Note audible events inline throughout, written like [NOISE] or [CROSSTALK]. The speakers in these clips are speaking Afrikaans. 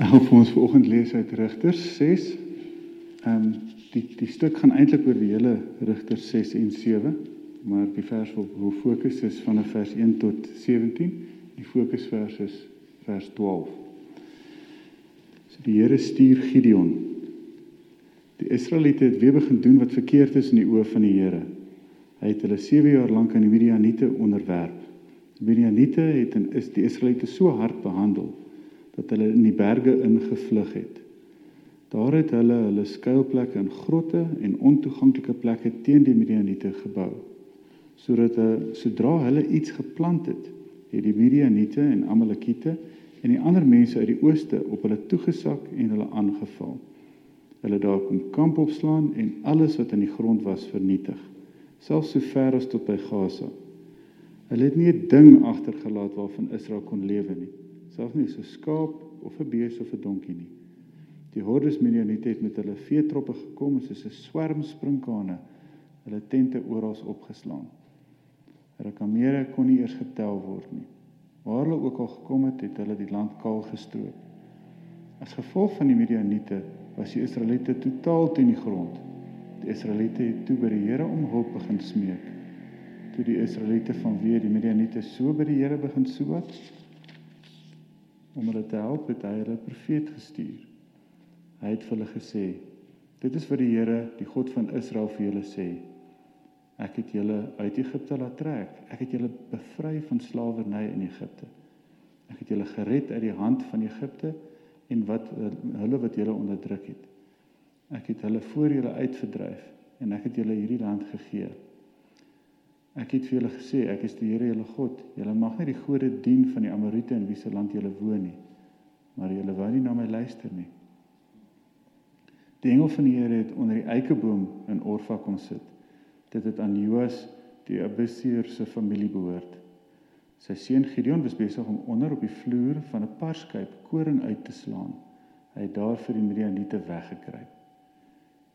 Ek gaan vir ons vanoggend lees uit Rigters 6. Ehm um, die die stuk gaan eintlik oor die hele Rigters 6 en 7, maar die vers wat hoe fokus is van vers 1 tot 17. Die fokusvers is vers 12. So die Here stuur Gideon. Die Israeliete het weer begin doen wat verkeerd is in die oë van die Here. Hy het hulle 7 jaar lank aan die Midianiete onderwerp. Die Midianiete het en is die Israeliete so hard behandel dat hulle in die berge ingevlug het. Daar het hulle hulle skuilplekke in grotte en ontoeganklike plekke teen die Midianiete gebou. Sodat sodra hulle iets geplant het, het die Midianiete en Amalekiete en die ander mense uit die ooste op hulle toegesak en hulle aangeval. Hulle daar kom kamp opslaan en alles wat in die grond was vernietig, selfs so ver as tot by Gaza. Hulle het nie 'n ding agtergelaat waarvan Israel kon lewe nie selfs nie so skaap of 'n bees of 'n donkie nie. Die hordes Midianiete het met hulle veetroppe gekom soos 'n swerm sprinkane, hulle tente oral opgeslaan. Hulle kamele kon nie eers getel word nie. Waar hulle ook al gekom het, het hulle die land kaal gestroop. As gevolg van die Midianiete was die Israeliete totaal teen die grond. Die Israeliete het toe by die Here om hulp begin smeek. Toe die Israeliete vanweë die Midianiete so by die Here begin soek, om hulle te help het hy hulle profeet gestuur. Hy het vir hulle gesê: "Dit is wat die Here, die God van Israel vir julle sê: Ek het julle uit Egipte laat trek. Ek het julle bevry van slawerny in Egipte. Ek het julle gered uit die hand van Egipte en wat hulle wat julle onderdruk het. Ek het hulle voor julle uitverdryf en ek het julle hierdie land gegee." Ek het vir julle gesê, ek is die Here julle God. Julle mag nie die gode dien van die Amorite in wie se land julle woon nie. Maar julle wou nie na my luister nie. Die engel van die Here het onder die eikeboom in Orfa kom sit. Dit het aan Joas die Abisier se familie behoort. Sy seun Gideon was besig om onder op die vloer van 'n parskyp koring uit te slaan. Hy het daar vir die Midianiete weggekruip.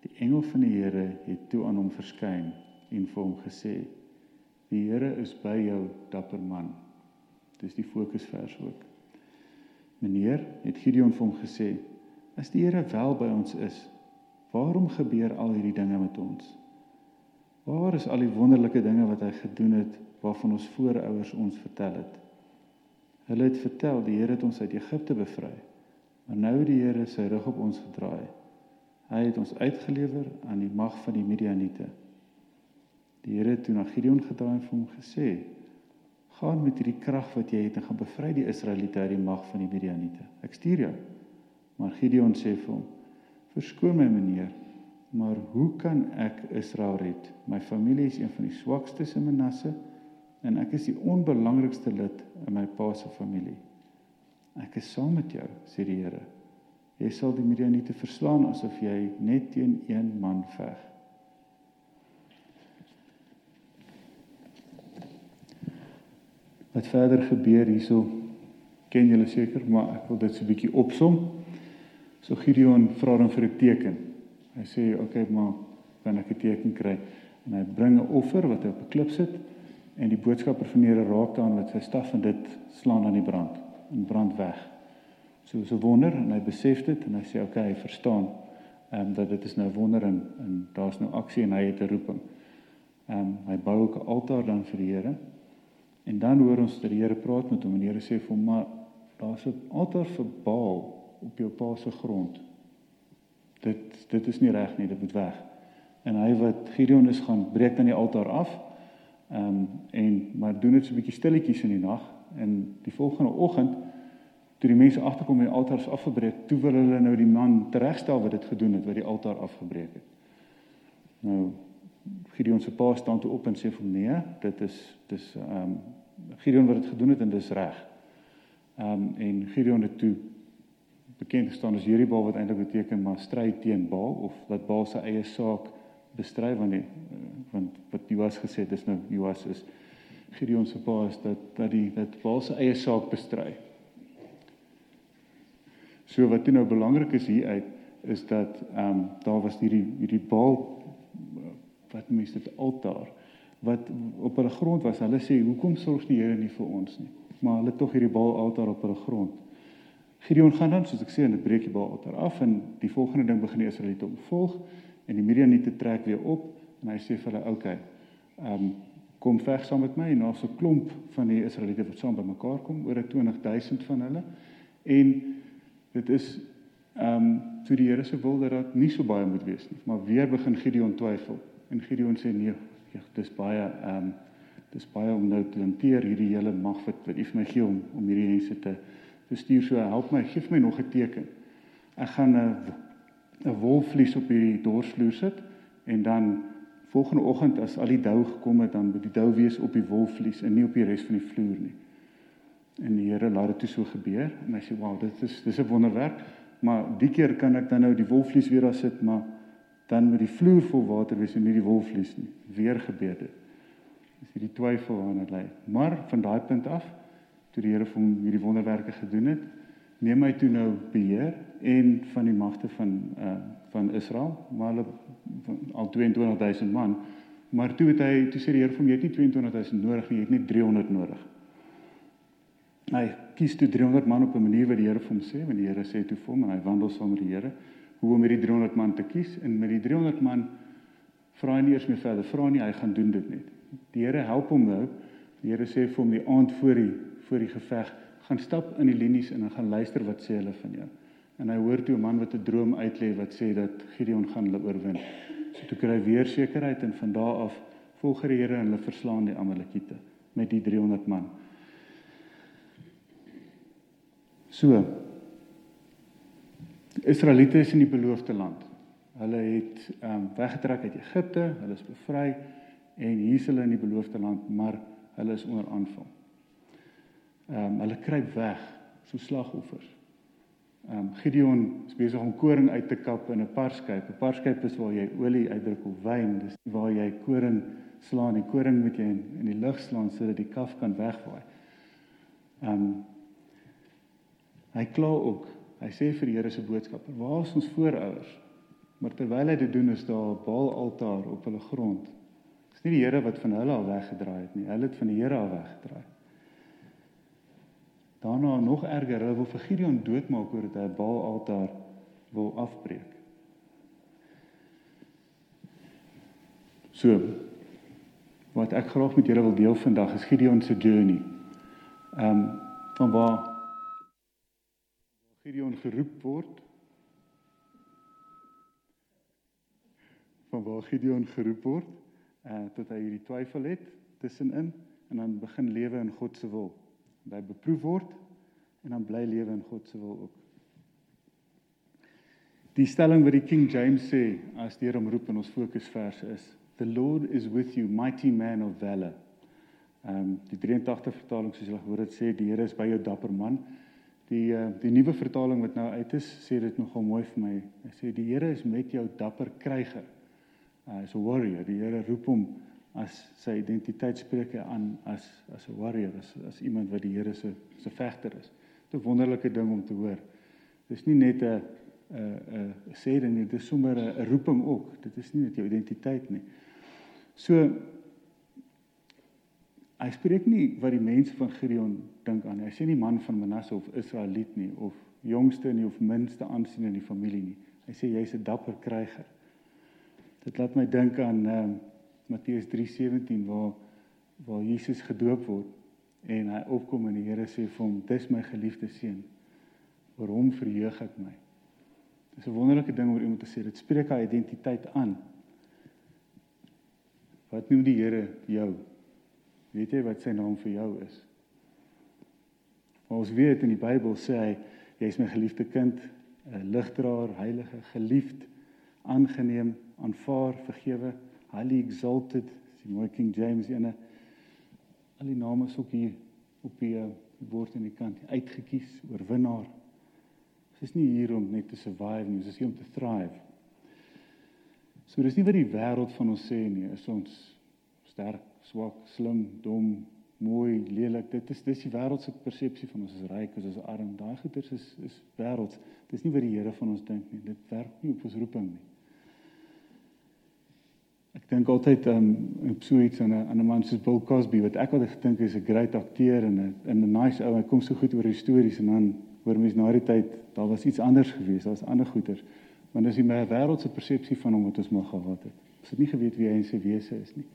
Die engel van die Here het toe aan hom verskyn en vir hom gesê: Die Here is by jou, dapper man. Dis die fokusvers ook. Meneer, het Gideon vir hom gesê, as die Here wel by ons is, waarom gebeur al hierdie dinge met ons? Waar is al die wonderlike dinge wat hy gedoen het waarvan ons voorouers ons vertel het? Hulle het vertel die Here het ons uit Egipte bevry, maar nou die Here sy rug op ons gedraai. Hy het ons uitgelewer aan die mag van die Midianiete. Die Here het toe na Gideon gedraai en vir hom gesê: "Gaan met hierdie krag wat jy het en gaan bevry die Israeliete uit die mag van die Midianiete. Ek stuur jou." Maar Gideon sê vir hom: "Verskoon my, meneer, maar hoe kan ek Israel red? My familie is een van die swakstes in Manasse en ek is die onbelangrikste lid in my pa se familie. Ek is saam met jou," sê die Here. "Jy sal die Midianiete verslaan asof jy net teen een man veg." Wat verder gebeur hierso ken julle seker, maar ek wil dit so 'n bietjie opsom. So Gideon vra dan vir 'n teken. Hy sê, "Oké, okay, maar kan ek 'n teken kry?" En hy bring 'n offer wat hy op 'n klip sit en die boodskapper van die Here raak daan met sy staf en dit slaan aan die brand en brand weg. So so wonder en hy besef dit en hy sê, "Oké, okay, hy verstaan ehm um, dat dit is nou wonder en, en daar's nou aksie en hy het 'n roeping." Ehm um, hy bou ook 'n altaar dan vir die Here. En dan hoor ons dat die Here praat met hom en die Here sê vir hom: "Maar daar's 'n altaar vir Baal op jou pa se grond. Dit dit is nie reg nie, dit moet weg." En hy wat Gideon is gaan breek dan die altaar af. Ehm um, en maar doen dit so 'n bietjie stilletjies in die nag en die volgende oggend toe die mense agterkom en die altaar is afgebreek, toe wil hulle nou die man teregstel wat dit gedoen het wat die altaar afgebreek het. Nou Gideon se pa staan toe op en sê vir hom: "Nee, dit is dis ehm um, Gideon wat dit gedoen het en dis reg." Ehm um, en Gideon het toe bekend gestaan as Jerubal wat eintlik beteken maar stry teen Baal of dat Baal se eie saak bestry want die, want wat Joas gesê het is nou Joas is Gideon se pa is dat dat die dat Baal se eie saak bestry. So wat nou belangrik is hier uit is dat ehm um, daar was hierdie hierdie Baal wat mense dit altaar wat op hulle grond was. Hulle sê hoekom sorg die Here nie vir ons nie? Maar hulle tog hierdie Baal altaar op hulle grond. Gideon gaan dan soos ek sê, en dit breek die Baal-altaar af en die volgende ding begin die Israeliete opvolg en die Midianiete trek weer op en hy sê vir hulle, "Oké, okay, ehm um, kom veg saam met my." En daar's 'n klomp van die Israeliete wat saam bymekaar kom, oor 20000 van hulle. En dit is ehm um, toe die Here se wil dat dit nie so baie moet wees nie. Maar weer begin Gideon twyfel en Gideon sê, "Nee, ja, dis baie ehm um, dis baie om nou te hanteer hierdie hele mag wat wat U vir my gee om om hierdie mense te te stuur. So help my, gee my nog 'n teken. Ek gaan 'n 'n wolvlies op hierdie dorsvloer sit en dan volgende oggend as al die dou gekom het, dan moet die dou wees op die wolvlies en nie op die res van die vloer nie. En die Here laat dit toe so gebeur en hy sê, "Wow, dit is dis 'n wonderwerk." Maar die keer kan ek dan nou die wolvlies weer daar sit, maar dan met die vloer vol water wees en nie die wolvlies nie. Weer gebeur dit. Dis hierdie twyfel aan dit lê. Maar van daai punt af, toe die Here vir hom hierdie wonderwerke gedoen het, neem hy toe nou beheer en van die magte van uh van Israel, maar hulle al 22000 man. Maar toe het hy toe sê die Here vir hom jy het nie 22000 nodig nie, jy het net 300 nodig. Hy kies toe 300 man op 'n manier wat die Here vir hom sê, want die Here sê toe vir hom en hy wandel saam met die Here hoe om hierdie 300 man te kies en met die 300 man vra hy nie eers meer verder, vra nie, hy gaan doen dit net. Die Here help hom nou. Die Here sê vir hom die aand voor die voor die geveg, gaan stap in die linies en gaan luister wat sê hulle van jou. En hy hoor toe 'n man wat 'n droom uitlê wat sê dat Gideon gaan hulle oorwin. So toe kry hy weer sekerheid en van daardie af volg die Here en hulle verslaan die Amalekiete met die 300 man. So Israeliete is in die beloofde land. Hulle het ehm um, weggetrek uit Egipte, hulle is bevry en hier is hulle in die beloofde land, maar hulle is onder aanval. Ehm um, hulle kruip weg so slagoffers. Ehm um, Gideon is besig om koring uit te kap in 'n parskyp. 'n Parskyp is waar jy olie uitdruk of wyn, dis waar jy koring slaan. Die koring moet jy in, in die lug slaan sodat die kaf kan wegwaai. Ehm um, hy kla ook. Hy sê vir die Here se boodskapper: "Waar is ons voorouers?" Maar terwyl hy dit doen, is daar 'n Baal-altaar op hulle grond. Dis nie die Here wat van hulle al weggedraai het nie. Hulle het van die Here af weggedraai. Daarna nog erger, hulle wil vir Gideon doodmaak oor dit hy 'n Baal-altaar wil afbreek. So wat ek graag met julle wil deel vandag is Gideon se journey. Ehm um, van waar Gideon geroep word van waar Gideon geroep word, eh tot hy hierdie twyfel het tussenin en dan begin lewe in God se wil by beproef word en dan bly lewe in God se wil ook. Die stelling wat die King James sê as deur hom roep in ons fokusverse is the Lord is with you mighty man of valor. Ehm um, die 83 vertaling soos julle gehoor het sê die Here is by jou dapper man. Die uh, die nuwe vertaling wat nou uit is sê dit nogal mooi vir my. Hy sê die Here is met jou dapper kryger. Uh, hy is 'n warrior. Die Here roep hom as sy identiteit spreek hy aan as as 'n warrior, as as iemand wat die Here se se vegter is. 'n Wonderlike ding om te hoor. Dis nie net 'n 'n 'n sê ding nie, dit is sommer 'n roeping ook. Dit is nie net jou identiteit nie. So hy spreek nie wat die mense van Gideon dink aan nie. Hy sê nie man van Manasse of Israeliet nie of jongste nie of minste aansien in die familie nie. Hy sê jy's 'n dapper kryger. Dit laat my dink aan ehm uh, Matteus 3:17 waar waar Jesus gedoop word en hy opkom en die Here sê vir hom dis my geliefde seun oor hom verheug ek my. Dis 'n wonderlike ding oor iemand te sê dit spreek haar identiteit aan. Wat noem die Here jou? Weet jy wat sy naam vir jou is? Ons weet in die Bybel sê hy jy's my geliefde kind, 'n ligdraer, heilige, geliefd, aangeneem, aanvaar, vergewe highly exalted, die mooi King James ene. Al die name is ook hier op die uh, woord aan die kant, uitgekies, oorwinnaar. Dit is nie hier om net te survive nie, dit is hier om te thrive. So dis nie wat die wêreld van ons sê nie, is ons sterk, swak, slim, dom, mooi, lelik. Dit is dis die wêreld se persepsie van ons is ryk, ons is arm. Daai goeters is is wêreld. Dis nie wat die Here van ons dink nie. Dit werk nie op ons roeping nie. Ek dink altyd um op so iets aan 'n aan 'n man soos Bill Cosby wat ek altyd gedink is 'n great akteur en 'n 'n 'n nice ou. Hy kom so goed oor die stories en dan hoor mens na die tyd daar was iets anders gewees, daar was ander goeters. Want dis die wêreldse persepsie van hom wat ons maar gehad het. Ons het nie geweet wie hy in sy wese is nie.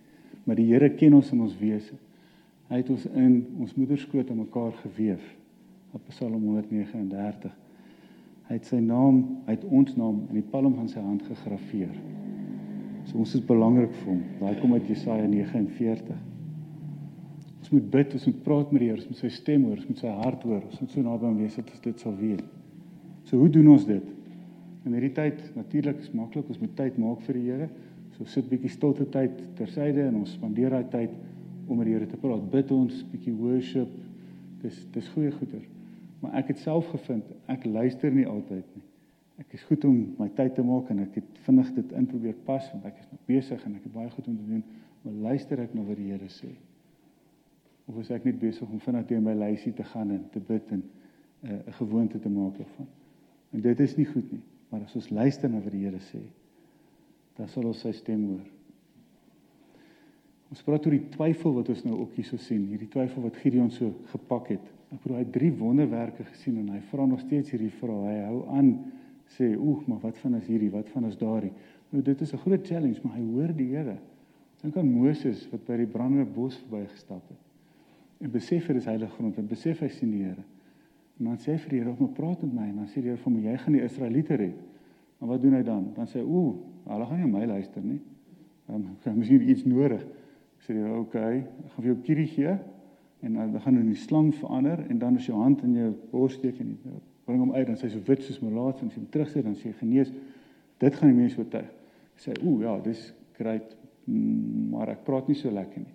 Maar die Here ken ons in ons wese. Hy het ons in ons moederskoot aan mekaar gewewe. Op Psalm 139. Hy het sy naam, hy het ons naam in die palm van sy hand gegraveer. So ons is belangrik vir hom. Daai kom uit Jesaja 49. Ons moet bid, ons moet praat met die Here, ons moet sy stem hoor, ons moet sy hart hoor. Ons moet so naby hom wees dat ons dit sal weet. So hoe doen ons dit? In hierdie tyd, natuurlik is maklik, ons moet tyd maak vir die Here. So sit bietjie stilte tyd tersyde en ons spandeer daai tyd om met die Here te praat. Bid ons bietjie worship. Dis dis goeie goeder. Maar ek het self gevind ek luister nie altyd nie. Ek is goed om my tyd te maak en ek het vinnig dit in probeer pas want ek is nog besig en ek het baie goed om te doen. Maar luister ek na wat die Here sê? Of is ek net besig om vinnig teen my lysie te gaan en te bid en eh, 'n uh, gewoonte te maak daarvan? En dit is nie goed nie. Maar as ons luister na wat die Here sê, dan sal ons sy stem hoor. Ons praat oor die twyfel wat ons nou ook hierso sien, hierdie twyfel wat Gideon so gepak het. Ek bedoel hy het drie wonderwerke gesien en hy vra nog steeds hierdie vraag. Hy hou aan sê, "Oeg, maar wat van as hierdie? Wat van as daardie?" Nou dit is 'n groot challenge, maar hy hoor die Here. Dink aan Moses wat by die brandende bos verbygestap het. En besef hy dis heilige grond en besef hy sien die Here. En dan sê hy vir die Here, "Kom praat met my." En dan sê die Here vir hom, "Jy gaan die Israeliete red." Maar wat doen hy dan? Dan sê hy, "Ooh, hulle gaan nie my luister nie. Ehm, [LAUGHS] um, miskien iets nodig." sê jy, "Oké, okay, ek gaan vir jou kierie gee en dan gaan hulle die slang verander en dan as jou hand in jou bors steek en jy bring hom uit dan hy so wit soos molaats en as jy hom terugsit dan sê hy genees. Dit gaan die mense oortuig. Sê, "Ooh, ja, dis great, maar ek praat nie so lekker nie."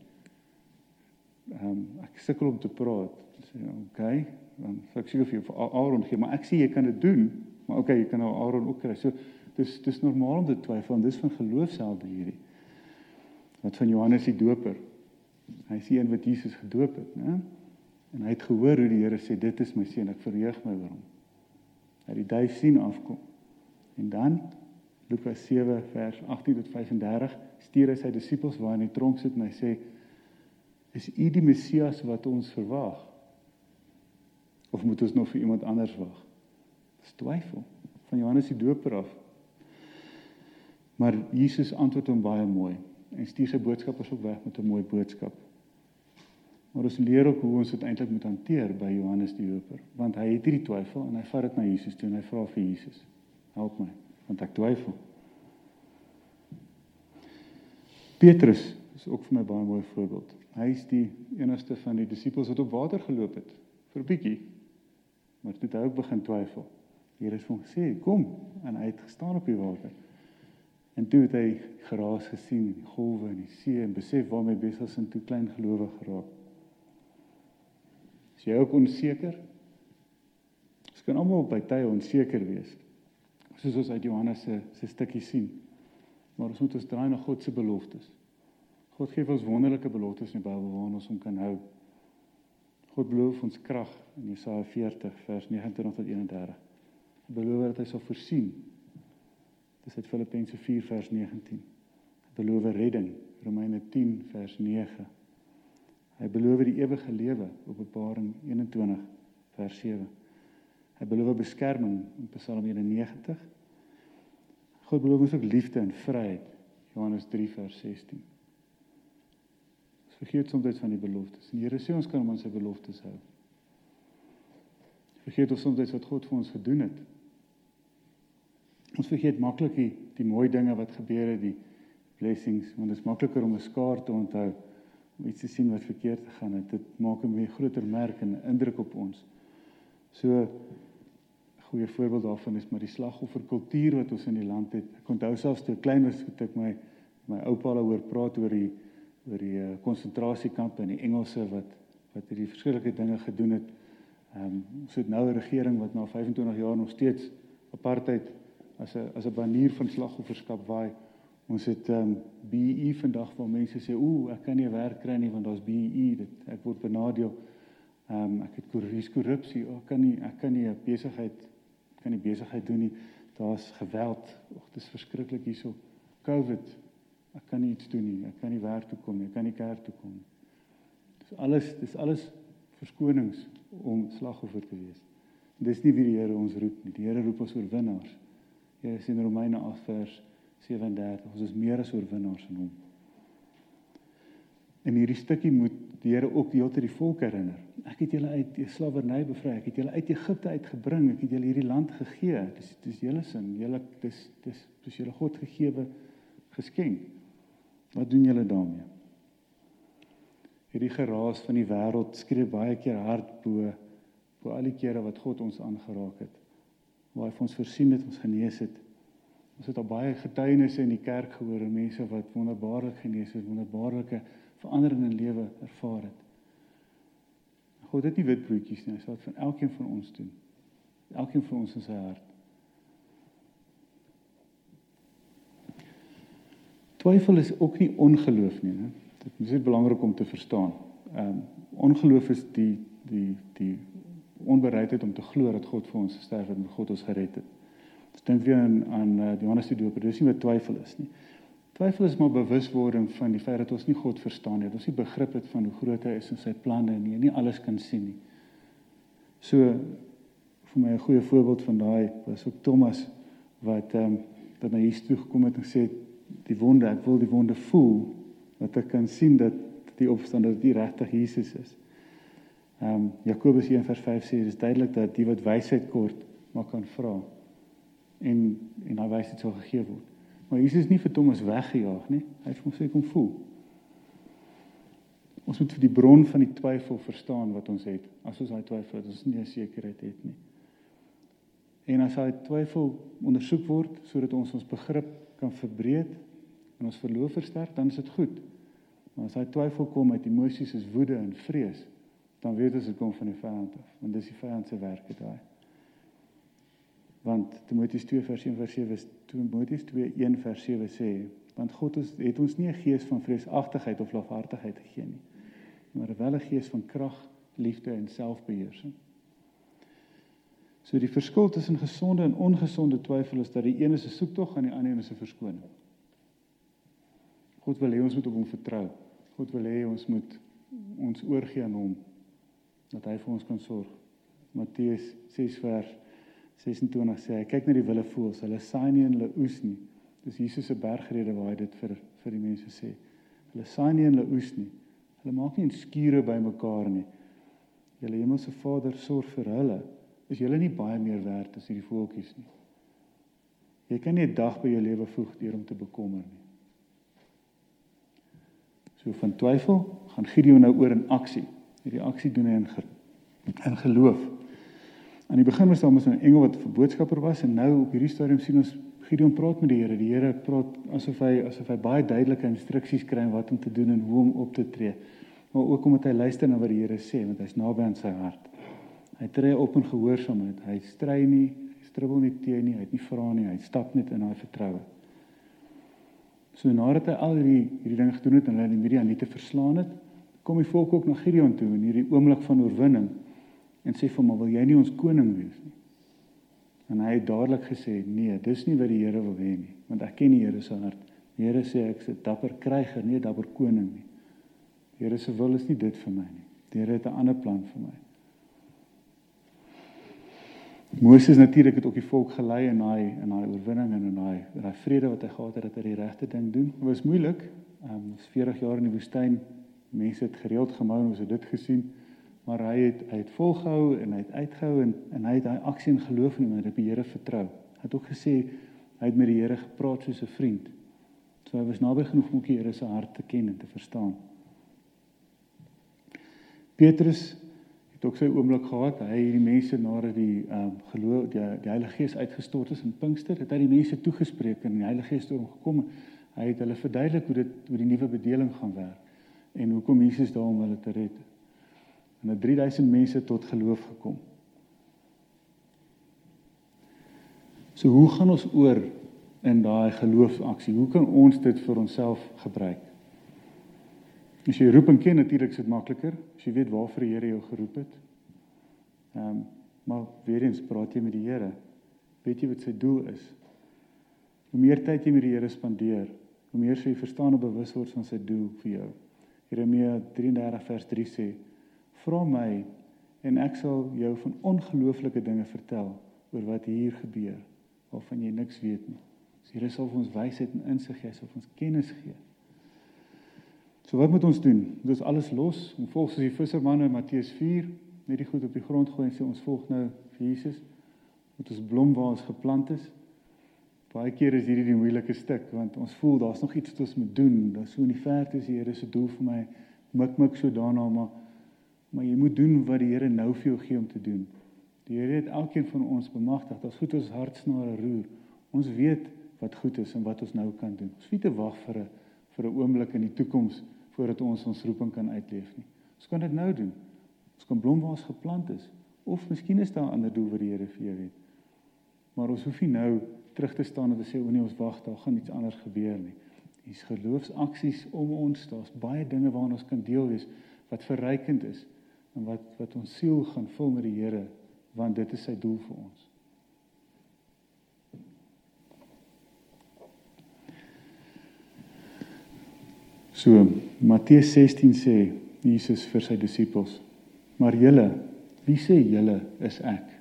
Ehm um, ek sukkel om te praat. Sê, "Oké, okay, dan sê ek seker vir jou vir Aaron gee, maar ek sê jy kan dit doen, maar okay, jy kan nou Aaron ook kry." So dis dis normaal om te twyfel en dis van geloof self hierdie wat van Johannes die Doper. Hy sien een wat Jesus gedoop het, né? En hy het gehoor hoe die Here sê dit is my seun, ek verheug my oor hom. Hy het die duif sien afkom. En dan Lukas 7 vers 18 tot 35 stuur hy sy disippels waar in die tronk sit en hy sê is u die Messias wat ons verwag? Of moet ons nog vir iemand anders wag? Dis twyfel van Johannes die Doper af. Maar Jesus antwoord hom baie mooi en stuur sy boodskappers ook weg met 'n mooi boodskap. Maar ons leer ook hoe ons dit eintlik moet hanteer by Johannes die Doper, want hy het hierdie twyfel en hy vat dit na Jesus toe en hy vra vir Jesus: "Help my, want ek twyfel." Petrus is ook vir my baie mooi voorbeeld. Hy is die enigste van die disippels wat op water geloop het vir 'n bietjie. Maar toe het hy ook begin twyfel. Die Here het hom gesê: "Kom." En hy het gestaan op die water. En toe het hy geraas gesien, die golwe en die see en besef waar my besig is en toe klein gelowig geraak. Is jy ook onseker? Ons kan almal by tye onseker wees. Soos ons uit Johannes se se stukkie sien. Maar ons moet ons draai na God se beloftes. God gee ons wonderlike beloftes in die Bybel waaraan ons hom kan hou. God beloof ons krag in Jesaja 40 vers 29 tot 31. Beloof dat hy sal voorsien Dis uit Filippense 4 vers 19. Hy beloof redding, Romeine 10 vers 9. Hy beloof die ewige lewe, Openbaring 21 vers 7. Hy beloof beskerming in Psalm 91. God beloof ons ook liefde en vryheid, Johannes 3 vers 16. Ons vergeet soms van die beloftes. Die Here sê ons kan hom aan sy beloftes hou. Vergeet ons soms wat God vir ons gedoen het. Ons vergeet maklik die, die mooi dinge wat gebeur het, die blessings, want dit is makliker om 'n skaar te onthou om iets te sien wat verkeerd gegaan het. Dit maak 'n baie groter merk en indruk op ons. So 'n goeie voorbeeld daarvan is maar die slagofferkultuur wat ons in die land het. Ek onthou selfs toe klein was, het ek my my oupa al hoor praat oor die oor die eh, konsentrasiekampe en die Engelse wat wat hierdie verskillende dinge gedoen het. Ehm um, ons het nou 'n regering wat na 25 jaar nog steeds apartheid as 'n as 'n banier van slagofferskap waai. Ons het ehm um, BE vandag waar mense sê ooh, ek kan nie werk kry nie want daar's BE, dit ek word benadeel. Ehm um, ek het korrupsie, korrupsie. Ek kan nie ek kan nie 'n besigheid kan nie besigheid doen nie. Daar's geweld. Ag, dit is verskriklik hierso. COVID. Ek kan nie iets doen nie. Ek kan nie werk toe kom nie. Ek kan nie kerk toe kom nie. Dis alles dis alles verskonings om slagoffer te wees. Dis nie wie die Here ons roep nie. Die Here roep ons oorwinnaars. Jy sien Romeine 8 vers 37. Ons is meer as oorwinnaars in hom. In hierdie stukkie moet die Here ook die hele tyd die volk herinner. Ek het julle uit slawerny bevry. Ek het julle uit Egipte uitgebring. Ek het julle hierdie land gegee. Dis dis julle sin. Julle dis dis dis julle God gegeewe geskenk. Wat doen julle daarmee? Hierdie geraas van die wêreld skree baie keer hard bo bo al die kere wat God ons aangeraak het. Waar hy vir ons voorsien het, ons genees het. Ons het al baie getuienisse in die kerk gehoor, mense wat wonderbaarlik genees is, wonderbaarlike verandering in lewe ervaar het. God het nie wit broodjies nie, hy sal dit van elkeen van ons doen. Elkeen van ons in sy hart. Twyfel is ook nie ongeloof nie, né? Dit is belangrik om te verstaan. Ehm um, ongeloof is die die die onbereidheid om te glo dat God vir ons gesterf het en God ons gered het. Ons dink weer aan aan uh, Johannes die Doper. Dis nie wat twyfel is nie. Twyfel is maar bewuswording van die feit dat ons nie God verstaan nie. Dat ons nie begrip het van hoe groot hy is en sy planne nie. Nie alles kan sien nie. So vir my 'n goeie voorbeeld van daai was ook Thomas wat ehm um, wat na Jesus toe gekom het en sê die wonde, ek wil die wonde voel dat ek kan sien dat die opstanding dat die regtig Jesus is. Ehm um, Jakobus 1:5 sê dis duidelik dat die wat wysheid kort maar kan vra en en daai wysheid sal gegee word. Maar Jesus is nie vir Thomas weggejaag nie. Hy het hom sê kom voel. Ons moet vir die bron van die twyfel verstaan wat ons het. As ons daai twyfel het, ons nie sekerheid het nie. En as daai twyfel ondersoek word sodat ons ons begrip kan verbreed en ons verloof versterk, dan is dit goed. Maar as daai twyfel kom uit emosies soos woede en vrees, dan weet ons dit kom van die vyand af, want dis die vyand se werk dit daai. Want Timoteus 2 vers 1 vers 7 Timoteus 2 1 vers 7 sê want God is, het ons nie 'n gees van vreesagtigheid of lafhartigheid gegee nie maar wel 'n gees van krag, liefde en selfbeheersing. So die verskil tussen gesonde en ongesonde twyfel is dat die een is 'n soektog en die ander een is 'n verskoning. God wil hê ons moet op hom vertrou. God wil hê ons moet ons oorgee aan hom dat hy vir ons kan sorg. Matteus 6 vers 26 sê hy kyk na die wilde voëls, hulle saai nie en hulle oes nie. Dis Jesus se bergrede waar hy dit vir vir die mense sê. Hulle saai nie en hulle oes nie. Hulle maak nie skure bymekaar nie. Julle hemelse Vader sorg vir hulle. Is julle nie baie meer werd as hierdie voeltjies nie? Jy kan nie 'n dag by jou lewe voeg deur om te bekommer nie. So van twyfel gaan Gideon nou oor in aksie. Hierdie aksie doen hy in in geloof. Aan die begin was daar mos 'n engel wat 'n boodskapper was en nou op hierdie stadium sien ons Gideon praat met die Here. Die Here praat asof hy asof hy baie duidelike instruksies kry wat om te doen en hoe om op te tree. Maar ook omdat hy luister na wat die Here sê, want hy's naby aan sy hart. Hy tree op in gehoorsaamheid. Hy stry nie, hy stribbel nie teen nie, hy het nie vra nie, hy stap net in daai vertroue. So nadat hy al hierdie hierdie dinge gedoen het en hulle die Midianiete verslaan het, kom die volk ook na Gideon toe in hierdie oomblik van oorwinning en sê vir hom, "Wil jy nie ons koning wees nie?" En hy het dadelik gesê, "Nee, dis nie wat die Here wil hê nie, want ek ken die Here se hart. Die Here sê ek is 'n dapper kryger, nie 'n dapper koning nie. Die Here se wil is nie dit vir my nie. Die Here het 'n ander plan vir my." Moses natuurlik het ook die volk gelei in daai in daai oorwinning en in daai daai vrede wat hy gehad het dat hy die regte ding doen. Dit was moeilik. Ehm um, 40 jaar in die woestyn. Mense het gereeld gemou en ons het dit gesien maar hy het hy het volgehou en hy het uitgehou en en hy het daai aksie en geloof in hom en op die Here vertrou. Hy het ook gesê hy het met die Here gepraat soos 'n vriend. So hy was naby genoeg om die Here se hart te ken en te verstaan. Petrus het ook sy oomblik gehad. Hy het die mense nadat die ehm um, geloof die, die Heilige Gees uitgestort is in Pinkster, het hy die mense toegespreek en die Heilige Gees het gekom. Hy het hulle verduidelik hoe dit hoe die nuwe bedeling gaan werk en hoekom Jesus daar om hulle te red en het 3000 mense tot geloof gekom. So hoe gaan ons oor in daai geloofsaksie? Hoe kan ons dit vir onsself gebruik? As jy roep en ken natuurlik is dit makliker as jy weet waarvoor die Here jou geroep het. Ehm um, maar weer eens praat jy met die Here. Weet jy wat sy doel is? Hoe meer tyd jy met die Here spandeer, hoe meer sê jy verstaan en bewus word van sy doel vir jou. Jeremia 33 vers 3 sê: Vra my en ek sal jou van ongelooflike dinge vertel oor wat hier gebeur waarvan jy niks weet nie. So Here sal vir ons wysheid en insig gee, sal vir ons kennis gee. So wat moet ons doen? Moet ons alles los en volg soos die vissermanne in Matteus 4, net die goed op die grond gooi en sê ons volg nou vir Jesus? Moet ons blom waar ons geplant is? Baie keer is hierdie die moeilike stuk want ons voel daar's nog iets wat ons moet doen. Daar's so in die verte is die Here se doel vir my. Mik mik so daarna maar maar jy moet doen wat die Here nou vir jou gee om te doen. Die Here het elkeen van ons bemagtig. Daar's goed ons hartsnare roer. Ons weet wat goed is en wat ons nou kan doen. Ons nie te wag vir 'n vir 'n oomblik in die toekoms voordat ons ons roeping kan uitleef nie. Ons kan dit nou doen. Ons kan blom waar ons geplant is of miskien is daar 'n ander doel wat die Here vir jou het. Maar ons hoef nie nou terug te staan en te sê o nee, ons wag, daar gaan iets anders gebeur nie. Hier's geloofsaksies om ons, daar's baie dinge waaraan ons kan deel wees wat verrykend is en wat wat ons siel gaan vul met die Here, want dit is sy doel vir ons. So Matteus 16 sê Jesus vir sy disippels: "Maar julle, wie sê julle is ek?"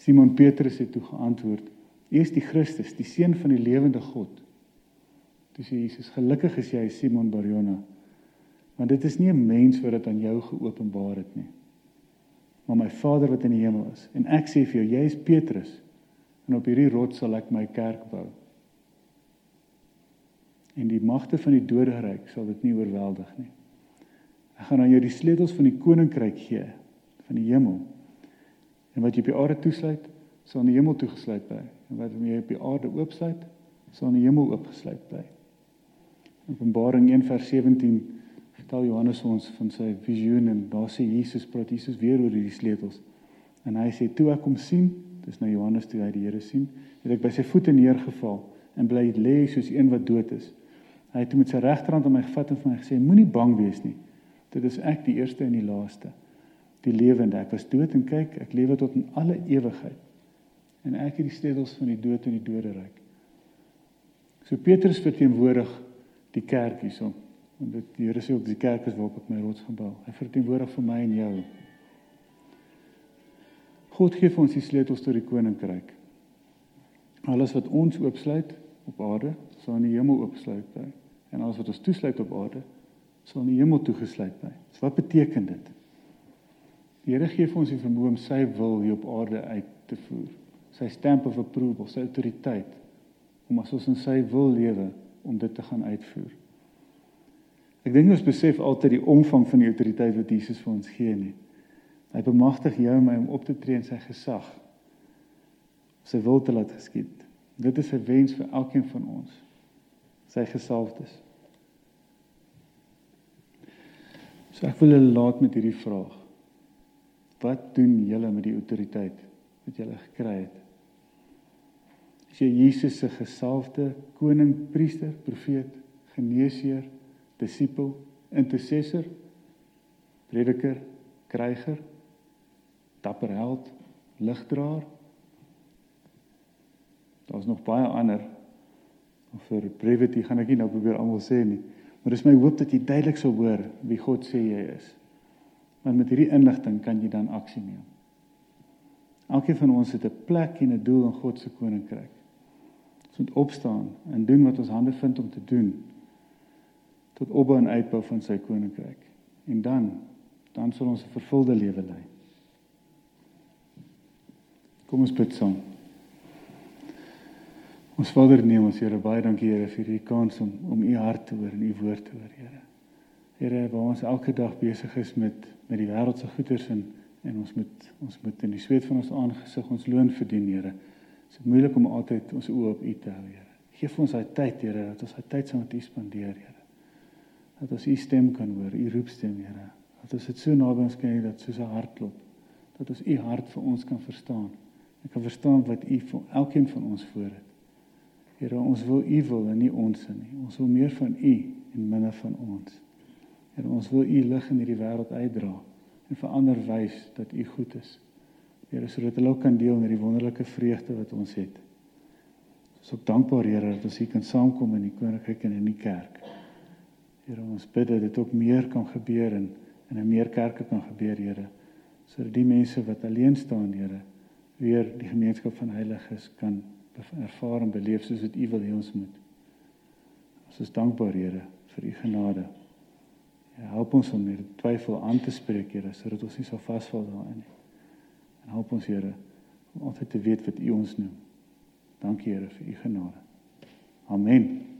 Simon Petrus het toe geantwoord: U is die Christus, die seun van die lewende God. Toe sê Jesus: Gelukkig is jy Simon Barjona. Want dit is nie 'n mens wat dit aan jou geopenbaar het nie, maar my Vader wat in die hemel is. En ek sê vir jou, jy is Petrus, en op hierdie rots sal ek my kerk bou. En die magte van die doderyk sal dit nie oorweldig nie. Ek gaan aan jou die sleutels van die koninkryk gee van die hemel. En wat jy op die aarde toesluit, sal in die hemel toegesluit bly en wat jy op die aarde oopsluit, sal in die hemel oopgesluit bly. Openbaring 1:17 vertel Johannes ons van sy visioen en daar sê Jesus praat Jesus weer oor hierdie sleutels. En hy sê toe ek hom sien, dis nou Johannes toe hy die Here sien, het ek by sy voete neergeval en bly lê soos een wat dood is. Hy het met sy regterhand aan my gevat en vir my gesê moenie bang wees nie. Dit is ek die eerste en die laaste. Die lewende. Ek was dood en kyk, ek lewe tot in alle ewigheid en ek het die sleutels van die dood en die doderyk. So Petrus verteenwoordig die kerk hierso. En dit die Here sê ook die kerk is waarop ek my rots gebou. Hy verteenwoordig vir my en jou. God gee vir ons die sleutels tot die koninkryk. Alles wat ons oopsluit op aarde, sal in die hemel oopsluit bly. En alles wat ons toesluit op aarde, sal in die hemel toegesluit bly. So wat beteken dit? Die Here gee vir ons die vermoë om sy wil hier op aarde uit te voer sy stamp of approval, sy autoriteit om as ons in sy wil lewe om dit te gaan uitvoer. Ek dink ons besef altyd die omvang van die autoriteit wat Jesus vir ons gee nie. Hy bemagtig jou en my om op te tree in sy gesag. Sy wil te laat geskied. Dit is 'n wens vir elkeen van ons. Sy gesalfdes. So ek wil julle laat met hierdie vraag. Wat doen julle met die autoriteit wat julle gekry het? Is jy Jesus se gesalfde koning, priester, profeet, geneesheer, disipel, intercessor, prediker, kryger, dapper held, ligdraer? Daar's nog baie ander. Vir brevity gaan ek nie nou probeer almal sê nie, maar dis my hoop dat jy duidelik sou hoor wie God sê jy is. Want met hierdie inligting kan jy dan aksie neem. Elkeen van ons het 'n plek en 'n doel in God se koninkryk. Ons moet opstaan en doen wat ons hande vind om te doen tot opbou en uitbou van sy koninkryk. En dan dan sal ons 'n vervulde lewe lei. Kom ons bid saam. Ons Vader neem ons Here baie dankie Here vir hierdie kans om om u hart te hoor en u woord te hoor Here. Here, waar ons elke dag besig is met met die wêreldse goederes en en ons moet ons moet in die sweet van ons aangesig ons loon verdien Here. Dit is moeilik om altyd ons oë op U te hou, Here. Geef ons daai tyd, Here, dat ons daai tyd saam met U spandeer, Here. Dat ons U stem kan hoor, U roepstem, Here. Dat ons dit so naby ons kan hê dat soos 'n hartklop, dat ons U hart vir ons kan verstaan. En kan verstaan wat U vir elkeen van ons voor het. Here, ons wil U wil en nie ons nie. Ons wil meer van U en minder van ons. Here, ons wil U lig in hierdie wêreld uitdra en vir ander wys dat U goed is. Here sodat hulle ook kan deel met die wonderlike vreugde wat ons het. Ons is ook dankbaar Here dat ons hier kan saamkom in die koninkryk en in die kerk. Here ons bid dat dit ook meer kan gebeur en in 'n meer kerke kan gebeur Here sodat die mense wat alleen staan, Here, weer die gemeenskap van heiliges kan ervaar en beleef soos dit U wil hê ons moet. Ons is dankbaar, Here, vir U genade. Ja, help ons om hierdie twyfel aan te spreek, Here, sodat ons nie sal vasval daarin nie. En help ons, Here, om altyd te weet wat U ons noem. Dankie, Here, vir U genade. Amen.